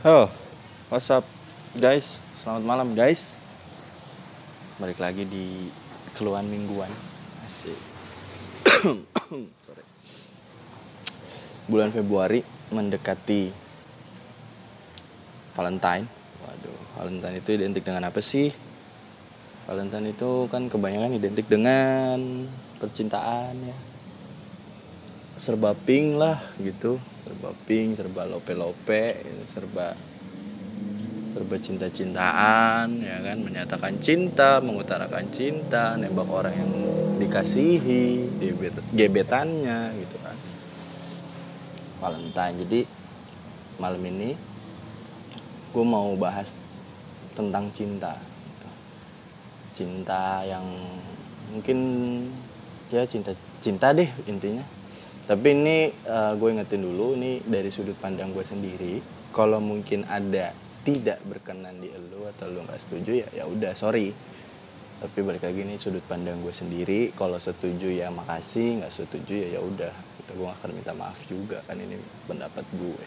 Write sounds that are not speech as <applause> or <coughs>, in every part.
Oh, what's up guys? Selamat malam guys. Balik lagi di keluhan mingguan. Asik. <coughs> Sorry. Bulan Februari mendekati Valentine. Waduh, Valentine itu identik dengan apa sih? Valentine itu kan kebanyakan identik dengan percintaan ya. Serba pink lah gitu. Serba pink serba lope-lope serba serba cinta-cintaan ya kan? Menyatakan cinta mengutarakan cinta nembak orang yang dikasihi gebetannya gitu kan. Valentine jadi malam ini gue mau bahas tentang cinta gitu. cinta yang mungkin ya cinta cinta deh intinya tapi ini uh, gue ingetin dulu ini dari sudut pandang gue sendiri. Kalau mungkin ada tidak berkenan di elu atau lu nggak setuju ya ya udah sorry. Tapi balik lagi ini sudut pandang gue sendiri. Kalau setuju ya makasih. Nggak setuju ya ya udah. Kita gue akan minta maaf juga kan ini pendapat gue.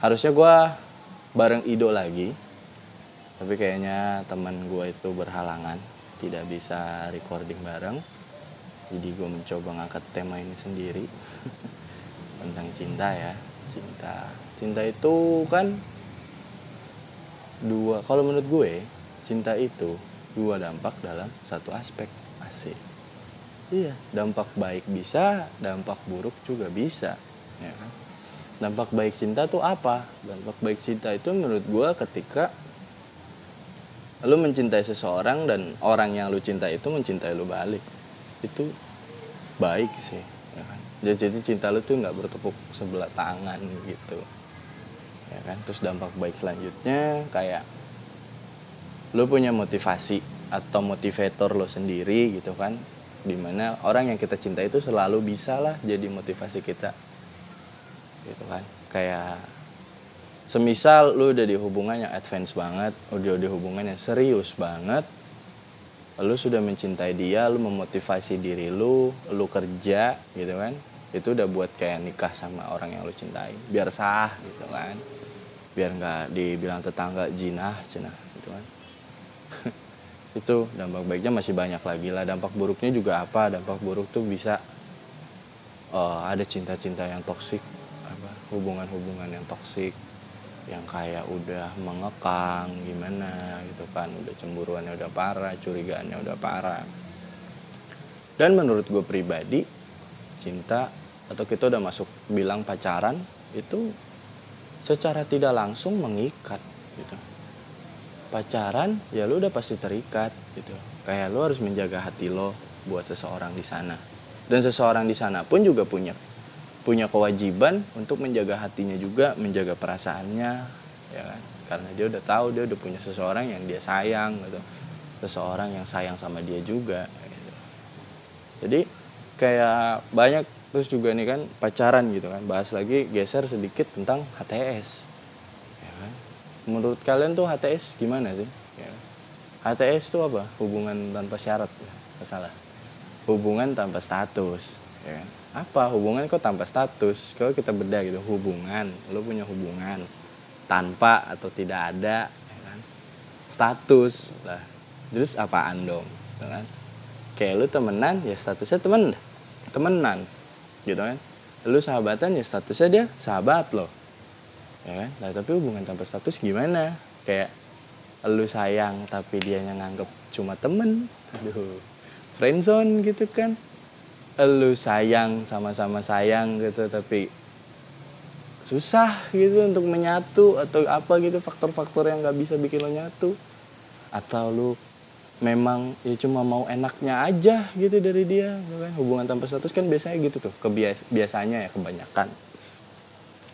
Harusnya gue bareng Ido lagi. Tapi kayaknya teman gue itu berhalangan tidak bisa recording bareng jadi gue mencoba ngangkat tema ini sendiri <laughs> tentang cinta ya cinta. Cinta itu kan dua kalau menurut gue cinta itu dua dampak dalam satu aspek asik. Iya dampak baik bisa dampak buruk juga bisa ya kan? Dampak baik cinta tuh apa? Dampak baik cinta itu menurut gue ketika lu mencintai seseorang dan orang yang lu cinta itu mencintai lu balik itu baik sih ya kan? Jadi cinta lu tuh nggak bertepuk sebelah tangan gitu ya kan? Terus dampak baik selanjutnya kayak lu punya motivasi atau motivator lo sendiri gitu kan di mana orang yang kita cinta itu selalu bisa lah jadi motivasi kita gitu kan? Kayak semisal lu udah di hubungan yang advance banget udah di hubungan yang serius banget lu sudah mencintai dia lu memotivasi diri lu lu kerja gitu kan? Itu udah buat kayak nikah sama orang yang lu cintai. Biar sah gitu kan? Biar nggak dibilang tetangga jinah cina gitu kan? <laughs> Itu dampak baiknya masih banyak lagi lah. Dampak buruknya juga apa? Dampak buruk tuh bisa uh, ada cinta-cinta yang toksik hubungan-hubungan yang toksik yang kayak udah mengekang gimana gitu kan. Udah cemburuannya udah parah curigaannya udah parah. Dan menurut gue pribadi cinta atau kita udah masuk bilang pacaran itu secara tidak langsung mengikat gitu. Pacaran ya lu udah pasti terikat gitu. Kayak lu harus menjaga hati lo buat seseorang di sana. Dan seseorang di sana pun juga punya punya kewajiban untuk menjaga hatinya juga menjaga perasaannya ya kan? Karena dia udah tahu dia udah punya seseorang yang dia sayang gitu. Seseorang yang sayang sama dia juga gitu. jadi kayak banyak terus juga nih kan pacaran gitu kan. Bahas lagi geser sedikit tentang HTS ya kan? Menurut kalian tuh HTS gimana sih? Ya. HTS itu apa? Hubungan tanpa syarat ya salah hubungan tanpa status ya kan apa? Hubungan kok tanpa status? Kalau kita beda gitu? Hubungan. Lo punya hubungan tanpa atau tidak ada ya kan? status. Lah terus apaan dong? Ya kan? Kayak lu temenan ya statusnya temen. Temenan. Gitu kan? Lu sahabatan ya statusnya dia sahabat lo ya kan? Nah, tapi hubungan tanpa status gimana? Kayak lu sayang tapi dia yang nganggep cuma temen. Aduh. Friendzone gitu kan lu sayang sama-sama sayang gitu. Tapi susah gitu untuk menyatu atau apa gitu faktor-faktor yang nggak bisa bikin lo nyatu. Atau lu memang ya cuma mau enaknya aja gitu dari dia gitu kan? Hubungan tanpa status kan biasanya gitu tuh kebias ya kebanyakan.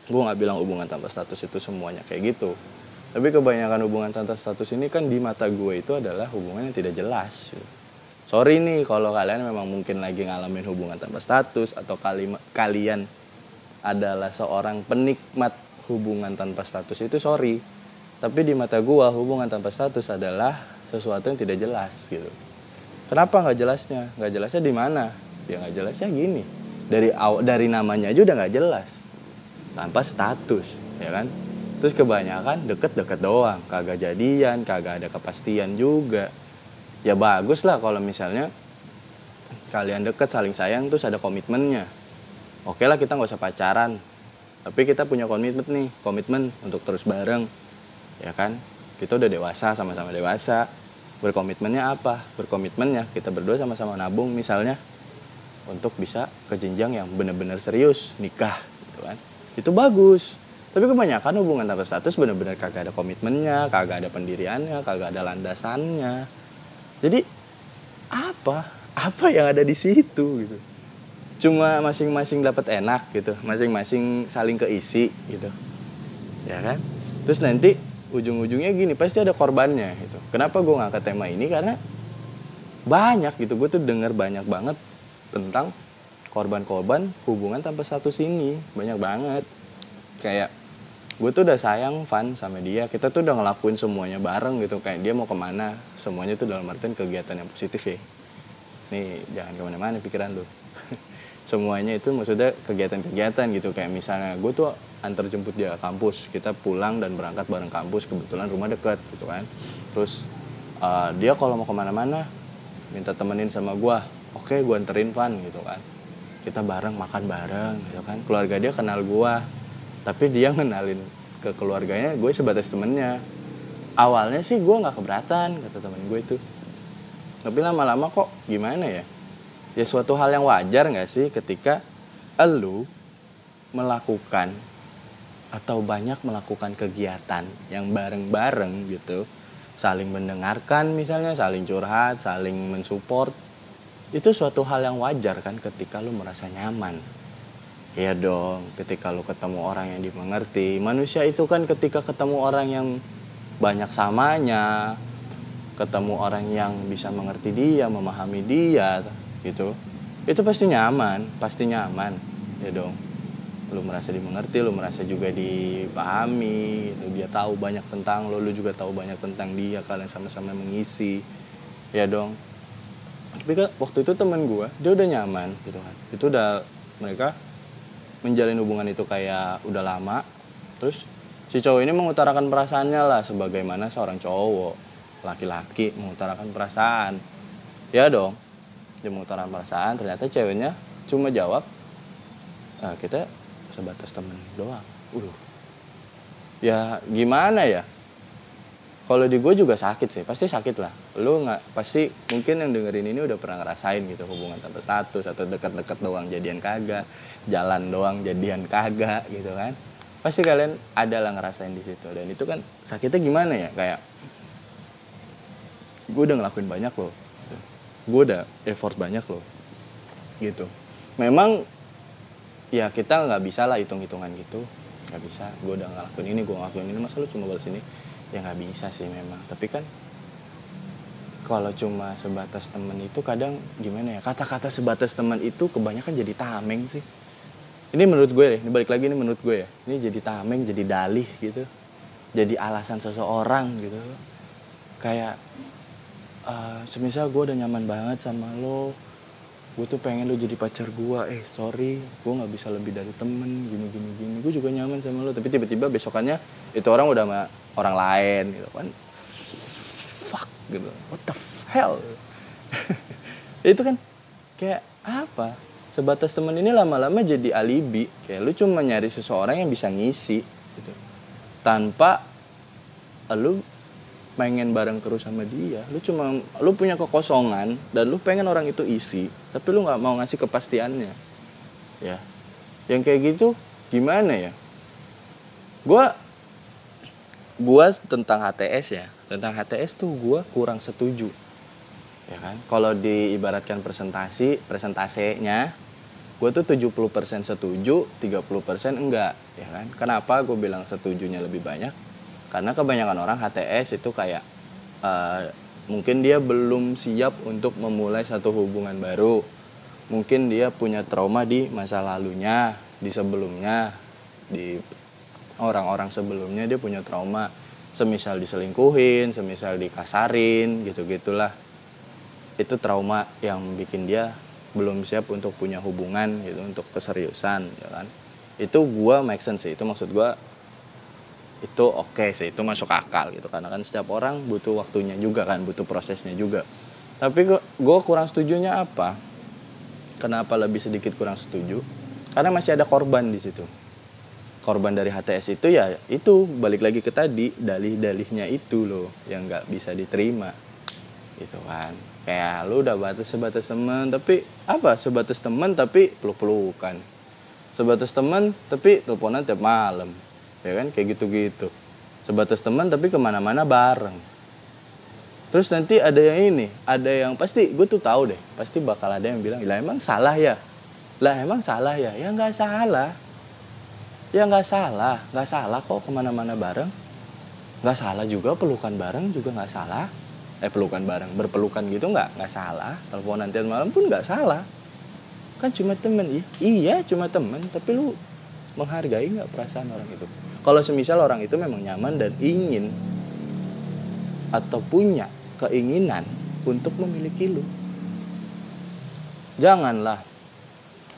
Gue nggak bilang hubungan tanpa status itu semuanya kayak gitu. Tapi kebanyakan hubungan tanpa status ini kan di mata gue itu adalah hubungan yang tidak jelas gitu sorry nih kalau kalian memang mungkin lagi ngalamin hubungan tanpa status atau kali kalian adalah seorang penikmat hubungan tanpa status itu sorry. Tapi di mata gua hubungan tanpa status adalah sesuatu yang tidak jelas gitu. Kenapa nggak jelasnya? Nggak jelasnya di mana? Ya nggak jelasnya gini. Dari dari namanya aja udah nggak jelas. Tanpa status ya kan? Terus kebanyakan deket-deket doang. Kagak jadian kagak ada kepastian juga ya bagus lah kalau misalnya kalian deket saling sayang terus ada komitmennya. Oke lah kita nggak usah pacaran. Tapi kita punya komitmen nih komitmen untuk terus bareng. Ya kan? Kita udah dewasa sama-sama dewasa. Berkomitmennya apa? Berkomitmennya kita berdua sama-sama nabung misalnya untuk bisa ke jenjang yang benar-benar serius nikah gitu kan? Itu bagus. Tapi kebanyakan hubungan tanpa status bener-bener kagak ada komitmennya kagak ada pendiriannya kagak ada landasannya jadi apa? Apa yang ada di situ gitu? Cuma masing-masing dapat enak gitu. Masing-masing saling keisi gitu. Ya kan? Terus nanti ujung-ujungnya gini pasti ada korbannya gitu. Kenapa gue ngangkat tema ini? Karena banyak gitu. Gue tuh denger banyak banget tentang korban-korban hubungan tanpa status ini banyak banget. Kayak gue tuh udah sayang fun sama dia. Kita tuh udah ngelakuin semuanya bareng gitu. Kayak dia mau ke mana semuanya tuh dalam artian kegiatan yang positif ya. Nih jangan ke mana-mana pikiran lu. <laughs> Semuanya itu maksudnya kegiatan-kegiatan gitu. Kayak misalnya gue tuh antar jemput dia kampus. Kita pulang dan berangkat bareng kampus kebetulan rumah deket gitu kan. Terus uh, dia kalau mau ke mana-mana minta temenin sama gue oke gue anterin fun gitu kan. Kita bareng makan bareng gitu kan. Keluarga dia kenal gue tapi dia ngenalin ke keluarganya gue sebatas temennya. Awalnya sih gue nggak keberatan kata temen gue itu. Tapi lama-lama kok gimana ya? Ya suatu hal yang wajar nggak sih ketika elu melakukan atau banyak melakukan kegiatan yang bareng-bareng gitu. Saling mendengarkan misalnya saling curhat saling mensupport. Itu suatu hal yang wajar kan ketika lu merasa nyaman Iya dong, ketika lu ketemu orang yang dimengerti. Manusia itu kan ketika ketemu orang yang banyak samanya, ketemu orang yang bisa mengerti dia, memahami dia, gitu. Itu pasti nyaman, pasti nyaman. Ya dong. Lu merasa dimengerti, lu merasa juga dipahami, gitu. dia tahu banyak tentang lu, lu juga tahu banyak tentang dia, kalian sama-sama mengisi. Ya dong. Tapi kan waktu itu temen gue, dia udah nyaman gitu kan. Itu udah mereka menjalin hubungan itu kayak udah lama. Terus si cowok ini mengutarakan perasaannya lah sebagaimana seorang cowok. Laki-laki mengutarakan perasaan. Ya dong dia mengutarakan perasaan ternyata ceweknya cuma jawab nah, kita sebatas temen doang. Uh ya gimana ya kalau di gue juga sakit sih pasti sakit lah. Lu nggak pasti mungkin yang dengerin ini udah pernah ngerasain gitu hubungan tanpa status atau deket-deket doang jadian kagak jalan doang jadian kagak gitu kan. Pasti kalian ada lah ngerasain di situ. Dan itu kan sakitnya gimana ya? Kayak gue udah ngelakuin banyak loh. Gue udah effort banyak loh. Gitu. Memang ya kita nggak bisa lah hitung-hitungan gitu. Nggak bisa. Gue udah ngelakuin ini gue ngelakuin ini masa lu cuma balas ini ya nggak bisa sih memang. Tapi kan kalau cuma sebatas temen itu kadang gimana ya kata-kata sebatas teman itu kebanyakan jadi tameng sih. Ini menurut gue deh ini balik lagi ini menurut gue ya. Ini jadi tameng jadi dalih gitu. Jadi alasan seseorang gitu. Kayak uh, semisal gue udah nyaman banget sama lo gue tuh pengen lo jadi pacar gue eh sorry gue nggak bisa lebih dari temen gini gini gini. Gue juga nyaman sama lo tapi tiba-tiba besokannya itu orang udah sama orang lain gitu kan. Fuck gitu. What the hell? <laughs> Itu kan kayak apa? Sebatas teman ini lama-lama jadi alibi. Kayak lu cuma nyari seseorang yang bisa ngisi gitu. Tanpa lu pengen bareng terus sama dia. Lu cuma lu punya kekosongan dan lu pengen orang itu isi tapi lu nggak mau ngasih kepastiannya. Ya. Yang kayak gitu gimana ya? Gue gua tentang HTS ya. Tentang HTS tuh gua kurang setuju. Ya kan? Kalau diibaratkan presentasi presentasenya gue tuh 70% setuju 30% enggak. Ya kan? Kenapa gue bilang setujunya lebih banyak karena kebanyakan orang HTS itu kayak uh, mungkin dia belum siap untuk memulai satu hubungan baru. Mungkin dia punya trauma di masa lalunya di sebelumnya di orang-orang sebelumnya dia punya trauma. Semisal diselingkuhin semisal dikasarin gitu gitulah itu trauma yang bikin dia belum siap untuk punya hubungan gitu untuk keseriusan ya kan? Itu gua make sense sih. Itu maksud gua itu oke okay sih itu masuk akal gitu. Karena kan setiap orang butuh waktunya juga kan butuh prosesnya juga. Tapi gue kurang setujunya apa? Kenapa lebih sedikit kurang setuju? Karena masih ada korban di situ. Korban dari HTS itu ya itu balik lagi ke tadi dalih-dalihnya itu loh yang nggak bisa diterima. Gitu kan. Kayak lu udah batas sebatas teman tapi apa? Sebatas teman tapi peluk-pelukan. Sebatas teman tapi teleponan tiap malam ya kan? Kayak gitu-gitu. Sebatas teman tapi ke mana-mana bareng. Terus nanti ada yang ini ada yang pasti gue tuh tahu deh pasti bakal ada yang bilang lah emang salah ya? Lah emang salah ya? Ya nggak salah. Ya nggak salah. Nggak salah kok ke mana-mana bareng. Nggak salah juga pelukan bareng juga nggak salah. Eh pelukan bareng berpelukan gitu nggak? Nggak salah. Telepon nanti malam pun nggak salah. Kan cuma temen. Iya cuma temen tapi lu menghargai nggak perasaan orang itu kalau semisal orang itu memang nyaman dan ingin atau punya keinginan untuk memiliki lu. Janganlah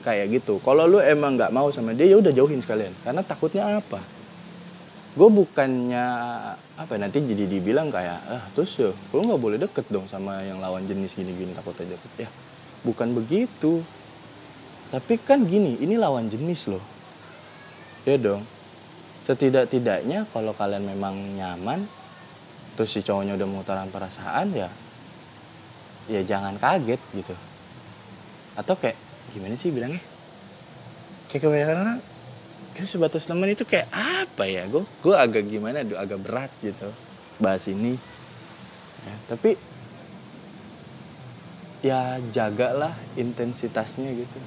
kayak gitu. Kalau lu emang nggak mau sama dia ya udah jauhin sekalian. Karena takutnya apa? Gue bukannya apa ya, nanti jadi dibilang kayak ah terus ya lu nggak boleh deket dong sama yang lawan jenis gini-gini takut aja. Ya bukan begitu. Tapi kan gini ini lawan jenis loh. Ya dong setidak-tidaknya kalau kalian memang nyaman terus si cowoknya udah mengutarakan perasaan ya ya jangan kaget gitu. Atau kayak gimana sih bilangnya? Kayak kebanyakan kita sebatas teman itu kayak apa ya? Gue gue agak gimana tuh agak berat gitu. Bahas ini. Ya, tapi ya jagalah intensitasnya gitu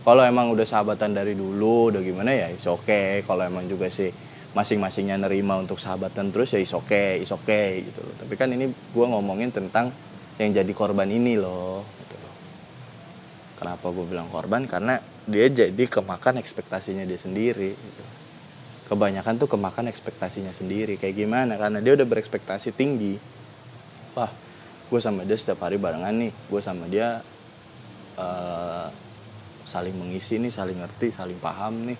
kalau emang udah sahabatan dari dulu udah gimana ya is oke okay. kalau emang juga sih masing-masingnya nerima untuk sahabatan terus ya is oke okay, is oke okay, gitu loh. Tapi kan ini gue ngomongin tentang yang jadi korban ini loh gitu loh. Kenapa gue bilang korban? Karena dia jadi kemakan ekspektasinya dia sendiri gitu. kebanyakan tuh kemakan ekspektasinya sendiri. Kayak gimana? Karena dia udah berekspektasi tinggi. Wah gue sama dia setiap hari barengan nih. Gue sama dia uh, saling mengisi nih saling ngerti saling paham nih.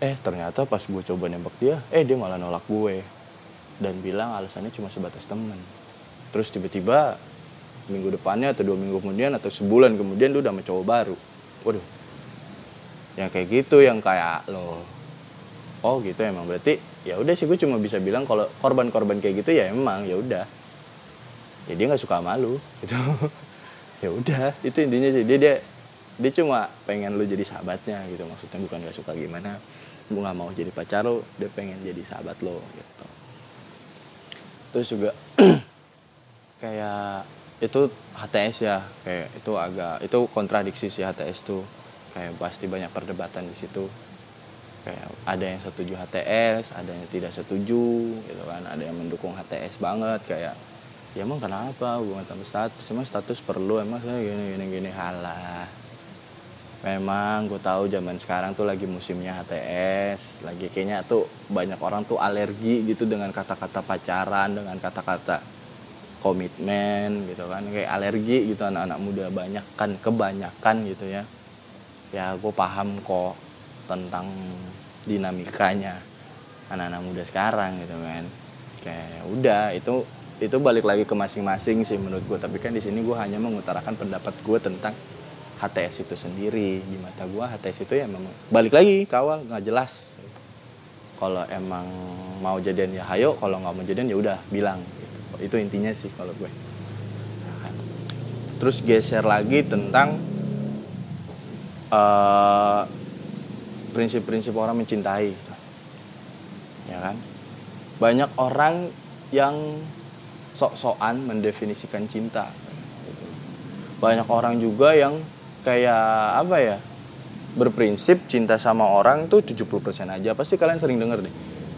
Eh ternyata pas gue coba nembak dia eh dia malah nolak gue. Dan bilang alasannya cuma sebatas temen. Terus tiba-tiba minggu depannya atau dua minggu kemudian atau sebulan kemudian lu udah mencoba baru. Waduh. Yang kayak gitu yang kayak lo. Oh gitu emang. Berarti ya udah sih gue cuma bisa bilang kalau korban-korban kayak gitu ya emang ya udah. Ya dia nggak suka malu gitu. <laughs> Ya udah itu intinya sih. Dia dia dia cuma pengen lu jadi sahabatnya gitu maksudnya bukan gak suka gimana. Gue nggak mau jadi pacar lo dia pengen jadi sahabat lo gitu. Terus juga <clears throat> kayak itu HTS ya kayak itu agak itu kontradiksi sih HTS tuh. Kayak pasti banyak perdebatan di situ. Kayak ada yang setuju HTS ada yang tidak setuju gitu kan. Ada yang mendukung HTS banget kayak ya emang kenapa? Gue tambah status emang status perlu emang saya gini gini gini. Halah memang gue tahu zaman sekarang tuh lagi musimnya HTS lagi kayaknya tuh banyak orang tuh alergi gitu dengan kata-kata pacaran dengan kata-kata komitmen gitu kan. Kayak alergi gitu anak-anak muda banyak kan kebanyakan gitu ya. Ya gue paham kok tentang dinamikanya anak-anak muda sekarang gitu kan kayak ya udah itu itu balik lagi ke masing-masing sih menurut gue tapi kan di sini gue hanya mengutarakan pendapat gue tentang HTS itu sendiri di mata gue HTS itu ya memang balik lagi kawal nggak jelas. Kalau emang mau jadian ya hayo kalau nggak mau jadian ya udah bilang gitu. itu intinya sih kalau gue. Terus geser lagi tentang eh, prinsip-prinsip orang mencintai. Ya kan? Banyak orang yang sok-sokan mendefinisikan cinta. Banyak orang juga yang kayak apa ya berprinsip cinta sama orang tuh 70% aja. Pasti kalian sering denger deh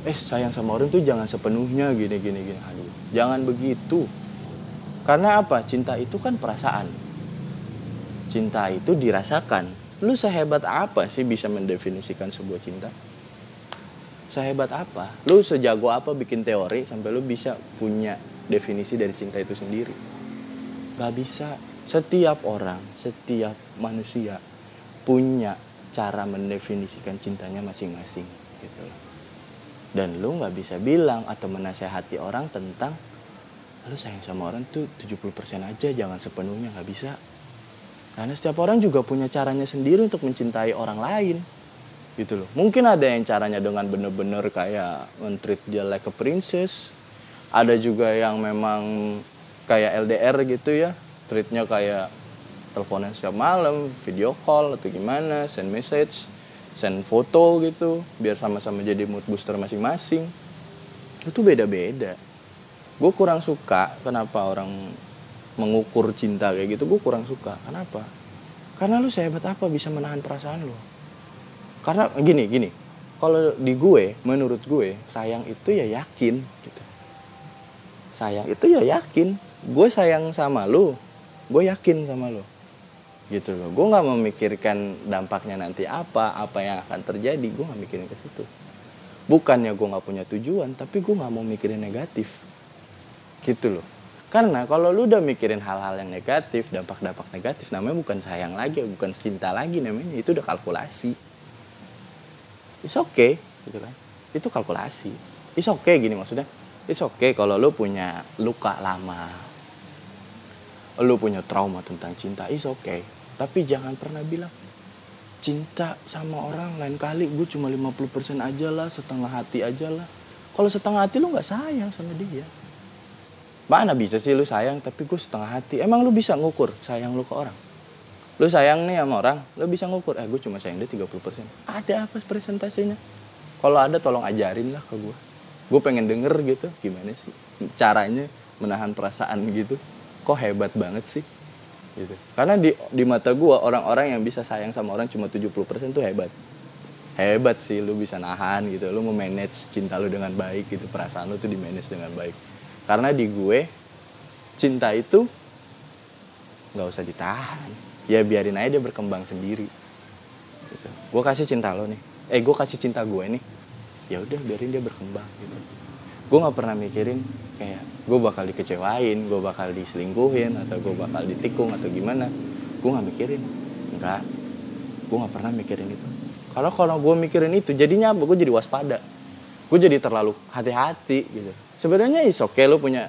eh sayang sama orang tuh jangan sepenuhnya gini gini gini. Aduh jangan begitu. Karena apa? Cinta itu kan perasaan. Cinta itu dirasakan. Lu sehebat apa sih bisa mendefinisikan sebuah cinta? Sehebat apa? Lu sejago apa bikin teori sampai lu bisa punya definisi dari cinta itu sendiri? Gak bisa setiap orang, setiap manusia punya cara mendefinisikan cintanya masing-masing gitu. Dan lu nggak bisa bilang atau menasehati orang tentang lu sayang sama orang tuh 70% aja jangan sepenuhnya nggak bisa. Karena setiap orang juga punya caranya sendiri untuk mencintai orang lain gitu loh. Mungkin ada yang caranya dengan bener-bener kayak mentreat dia like a princess ada juga yang memang kayak LDR gitu ya treatnya kayak teleponan setiap malam video call atau gimana send message send foto gitu biar sama-sama jadi mood booster masing-masing. Itu beda-beda. Gue kurang suka kenapa orang mengukur cinta kayak gitu gue kurang suka. Kenapa? Karena lu sehebat apa bisa menahan perasaan lu? Karena gini gini. Kalau di gue menurut gue sayang itu ya yakin gitu. Sayang. Itu ya yakin. Gue sayang sama lu gue yakin sama lu gitu loh. Gue nggak memikirkan dampaknya nanti apa apa yang akan terjadi. Gue nggak mikirin ke situ. Bukannya gue nggak punya tujuan tapi gue nggak mau mikirin negatif. Gitu loh. Karena kalau lu udah mikirin hal-hal yang negatif dampak-dampak negatif namanya bukan sayang lagi bukan cinta lagi namanya itu udah kalkulasi. It's okay gitu kan? Itu kalkulasi. It's okay gini maksudnya. It's okay kalau lu punya luka lama lu punya trauma tentang cinta it's okay. Tapi jangan pernah bilang cinta sama orang lain kali gue cuma 50% aja lah setengah hati aja lah kalau setengah hati lu nggak sayang sama dia. Mana bisa sih lu sayang tapi gue setengah hati. Emang lu bisa ngukur sayang lu ke orang? Lu sayang nih sama orang lu bisa ngukur eh gue cuma sayang dia 30% ada apa presentasinya? Kalau ada tolong ajarin lah ke gue gue pengen denger gitu gimana sih caranya menahan perasaan gitu kok hebat banget sih? Gitu. Karena di di mata gue orang-orang yang bisa sayang sama orang cuma 70% tuh hebat. Hebat sih lu bisa nahan gitu lu memanage cinta lu dengan baik gitu perasaan lu tuh di manage dengan baik. Karena di gue cinta itu nggak usah ditahan. Ya biarin aja dia berkembang sendiri. Gitu. gue kasih cinta lo nih. Eh gue kasih cinta gue nih. Ya udah biarin dia berkembang gitu gue nggak pernah mikirin kayak gue bakal dikecewain gue bakal diselingkuhin atau gue bakal ditikung atau gimana. Gue nggak mikirin. Enggak gue nggak pernah mikirin itu. Kalau kalau gue mikirin itu jadinya apa gue jadi waspada. Gue jadi terlalu hati-hati gitu. Sebenarnya is oke okay, lo punya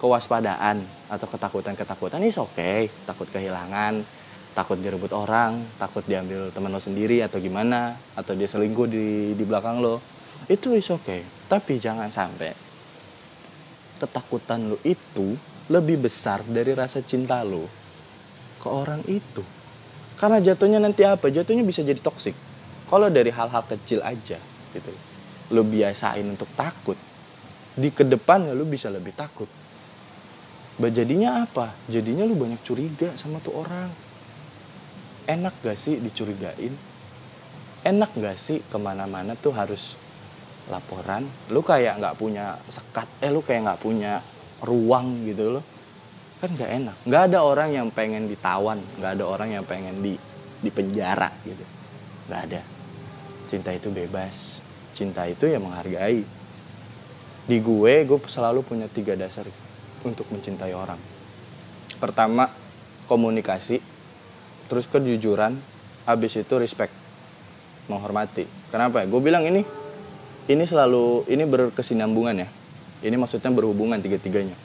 kewaspadaan atau ketakutan-ketakutan is oke okay. takut kehilangan takut direbut orang takut diambil teman lo sendiri atau gimana atau dia selingkuh di di belakang lo itu is okay. tapi jangan sampai ketakutan lo itu lebih besar dari rasa cinta lo ke orang itu. Karena jatuhnya nanti apa? Jatuhnya bisa jadi toksik kalau dari hal-hal kecil aja gitu. Lo biasain untuk takut. Di ke depan lo bisa lebih takut. Jadinya apa? Jadinya lu banyak curiga sama tuh orang. Enak gak sih dicurigain? Enak gak sih ke mana-mana tuh harus laporan lu kayak nggak punya sekat eh lu kayak nggak punya ruang gitu loh kan nggak enak nggak ada orang yang pengen ditawan nggak ada orang yang pengen di di penjara gitu nggak ada cinta itu bebas cinta itu ya menghargai di gue gue selalu punya tiga dasar untuk mencintai orang. Pertama, komunikasi, terus kejujuran, habis itu respect, menghormati. Kenapa ya? Gue bilang ini, ini selalu, ini berkesinambungan ya. Ini maksudnya berhubungan tiga-tiganya.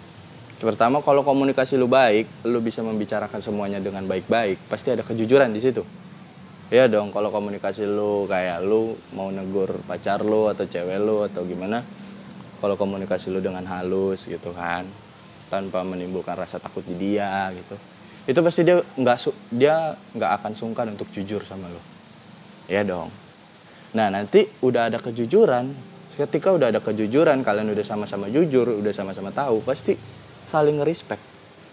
Pertama, kalau komunikasi lu baik, lu bisa membicarakan semuanya dengan baik-baik, pasti ada kejujuran di situ. Ya dong, kalau komunikasi lu kayak lu mau negur pacar lu atau cewek lu atau gimana, kalau komunikasi lu dengan halus gitu kan, tanpa menimbulkan rasa takut di dia gitu itu pasti dia nggak dia nggak akan sungkan untuk jujur sama lo ya dong nah nanti udah ada kejujuran ketika udah ada kejujuran kalian udah sama-sama jujur udah sama-sama tahu pasti saling respect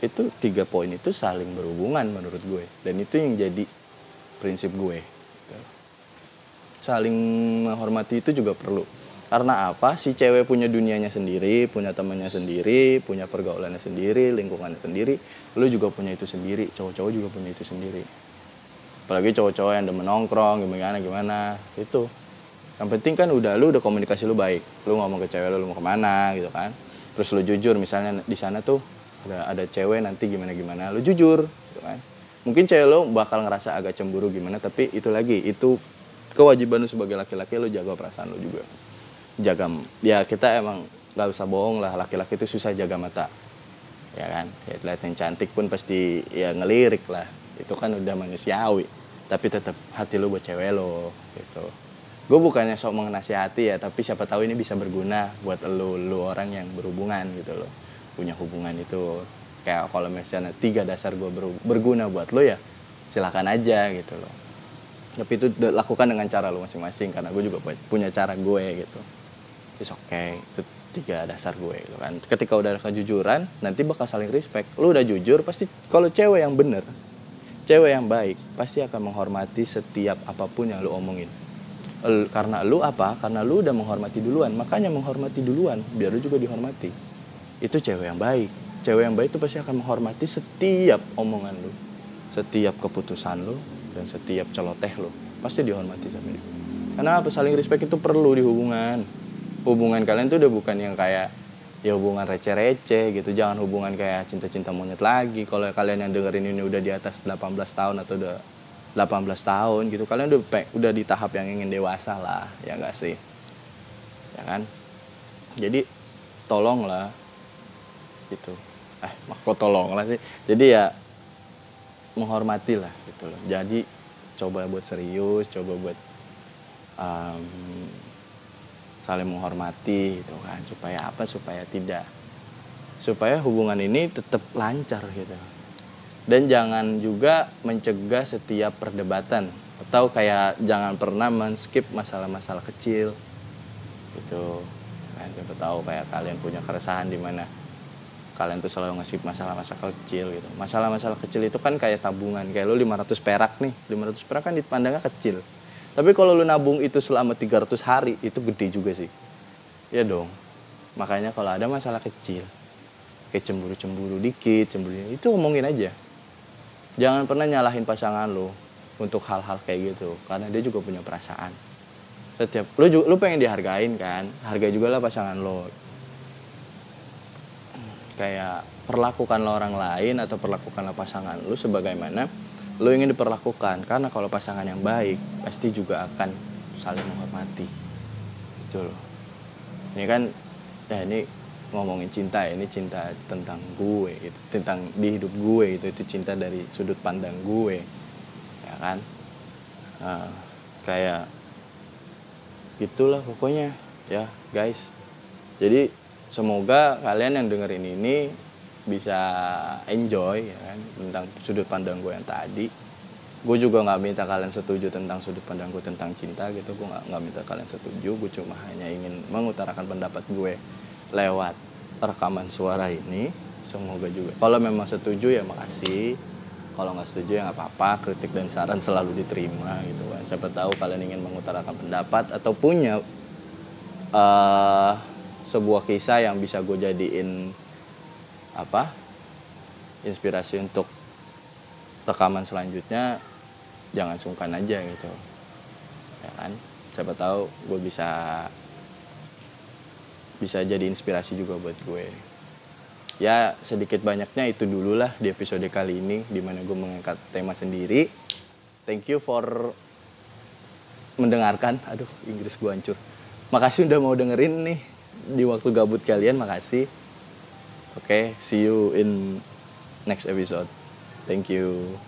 itu tiga poin itu saling berhubungan menurut gue dan itu yang jadi prinsip gue saling menghormati itu juga perlu karena apa? Si cewek punya dunianya sendiri, punya temannya sendiri, punya pergaulannya sendiri, lingkungannya sendiri. Lu juga punya itu sendiri, cowok-cowok juga punya itu sendiri. Apalagi cowok-cowok yang demen nongkrong, gimana gimana, itu. Yang penting kan udah lu udah komunikasi lu baik. Lu ngomong ke cewek lu, lu mau ke mana gitu kan. Terus lu jujur misalnya di sana tuh ada ada cewek nanti gimana gimana, lu jujur gitu kan. Mungkin cewek lu bakal ngerasa agak cemburu gimana, tapi itu lagi itu kewajiban lu sebagai laki-laki lu jaga perasaan lu juga jaga ya kita emang nggak usah bohong lah laki-laki itu susah jaga mata ya kan ya lihat yang cantik pun pasti ya ngelirik lah itu kan udah manusiawi tapi tetap hati lu buat cewek lo gitu. Gue bukannya sok mengenasihati ya tapi siapa tahu ini bisa berguna buat lu lu orang yang berhubungan gitu loh. Punya hubungan itu kayak kalau misalnya tiga dasar gue berguna buat lo ya silakan aja gitu loh. Tapi itu lakukan dengan cara lo masing-masing karena gue juga punya cara gue gitu. It's okay itu tiga dasar gue gitu kan. Ketika udah ada kejujuran nanti bakal saling respect. Lu udah jujur pasti kalau cewek yang bener cewek yang baik pasti akan menghormati setiap apa pun yang lu omongin. Karena lu apa? Karena lu udah menghormati duluan. Makanya menghormati duluan biar lu juga dihormati. Itu cewek yang baik. Cewek yang baik itu pasti akan menghormati setiap omongan lu setiap keputusan lu dan setiap celoteh lu. Pasti dihormati sama dia. Karena apa? Saling respect itu perlu di hubungan. Hubungan kalian tuh udah bukan yang kayak ya hubungan receh-receh gitu. Jangan hubungan kayak cinta-cinta monyet lagi. Kalau kalian yang dengerin ini udah di atas 18 tahun atau udah 18 tahun gitu kalian udah udah di tahap yang ingin dewasa lah ya enggak sih? Ya kan? Jadi tolonglah gitu. Eh kok tolonglah sih? Jadi ya menghormati lah gitu loh. Jadi coba buat serius coba buat um, saling menghormati gitu kan. Supaya apa? Supaya tidak. Supaya hubungan ini tetap lancar gitu. Dan jangan juga mencegah setiap perdebatan. Atau kayak jangan pernah men-skip masalah-masalah kecil. Gitu. Kan siapa tahu kayak kalian punya keresahan di mana kalian tuh selalu ngasih masalah-masalah kecil gitu. Masalah-masalah kecil itu kan kayak tabungan. Kayak lu 500 perak nih. 500 perak kan dipandangnya kecil tapi kalau lu nabung itu selama 300 hari, itu gede juga sih. Ya dong. Makanya kalau ada masalah kecil, kayak cemburu-cemburu dikit, cemburu itu ngomongin aja. Jangan pernah nyalahin pasangan lu untuk hal-hal kayak gitu, karena dia juga punya perasaan. Setiap lu juga, lu pengen dihargain kan, hargai juga lah pasangan lo. Kayak perlakukanlah orang lain atau perlakukanlah pasangan lu sebagaimana lo ingin diperlakukan karena kalau pasangan yang baik pasti juga akan saling menghormati. Gitu loh. Ini kan ya ini ngomongin cinta ya ini cinta tentang gue gitu tentang di hidup gue itu itu cinta dari sudut pandang gue ya kan? Nah, kayak gitulah pokoknya ya guys. Jadi semoga kalian yang dengerin ini bisa enjoy ya kan tentang sudut pandang gue yang tadi. Gue juga nggak minta kalian setuju tentang sudut pandang gue tentang cinta gitu. Gue nggak minta kalian setuju. Gue cuma hanya ingin mengutarakan pendapat gue lewat rekaman suara ini. Semoga juga kalau memang setuju ya makasih. Kalau nggak setuju ya nggak apa-apa. Kritik dan saran selalu diterima gitu kan. Siapa tahu kalian ingin mengutarakan pendapat atau punya uh, sebuah kisah yang bisa gue jadiin apa inspirasi untuk rekaman selanjutnya jangan sungkan aja gitu. Ya kan? Siapa tahu gue bisa bisa jadi inspirasi juga buat gue. Ya sedikit banyaknya itu dulu lah di episode kali ini di mana gue mengangkat tema sendiri. Thank you for mendengarkan. Aduh Inggris gue hancur. Makasih udah mau dengerin nih di waktu gabut kalian makasih Okay, see you in next episode. Thank you.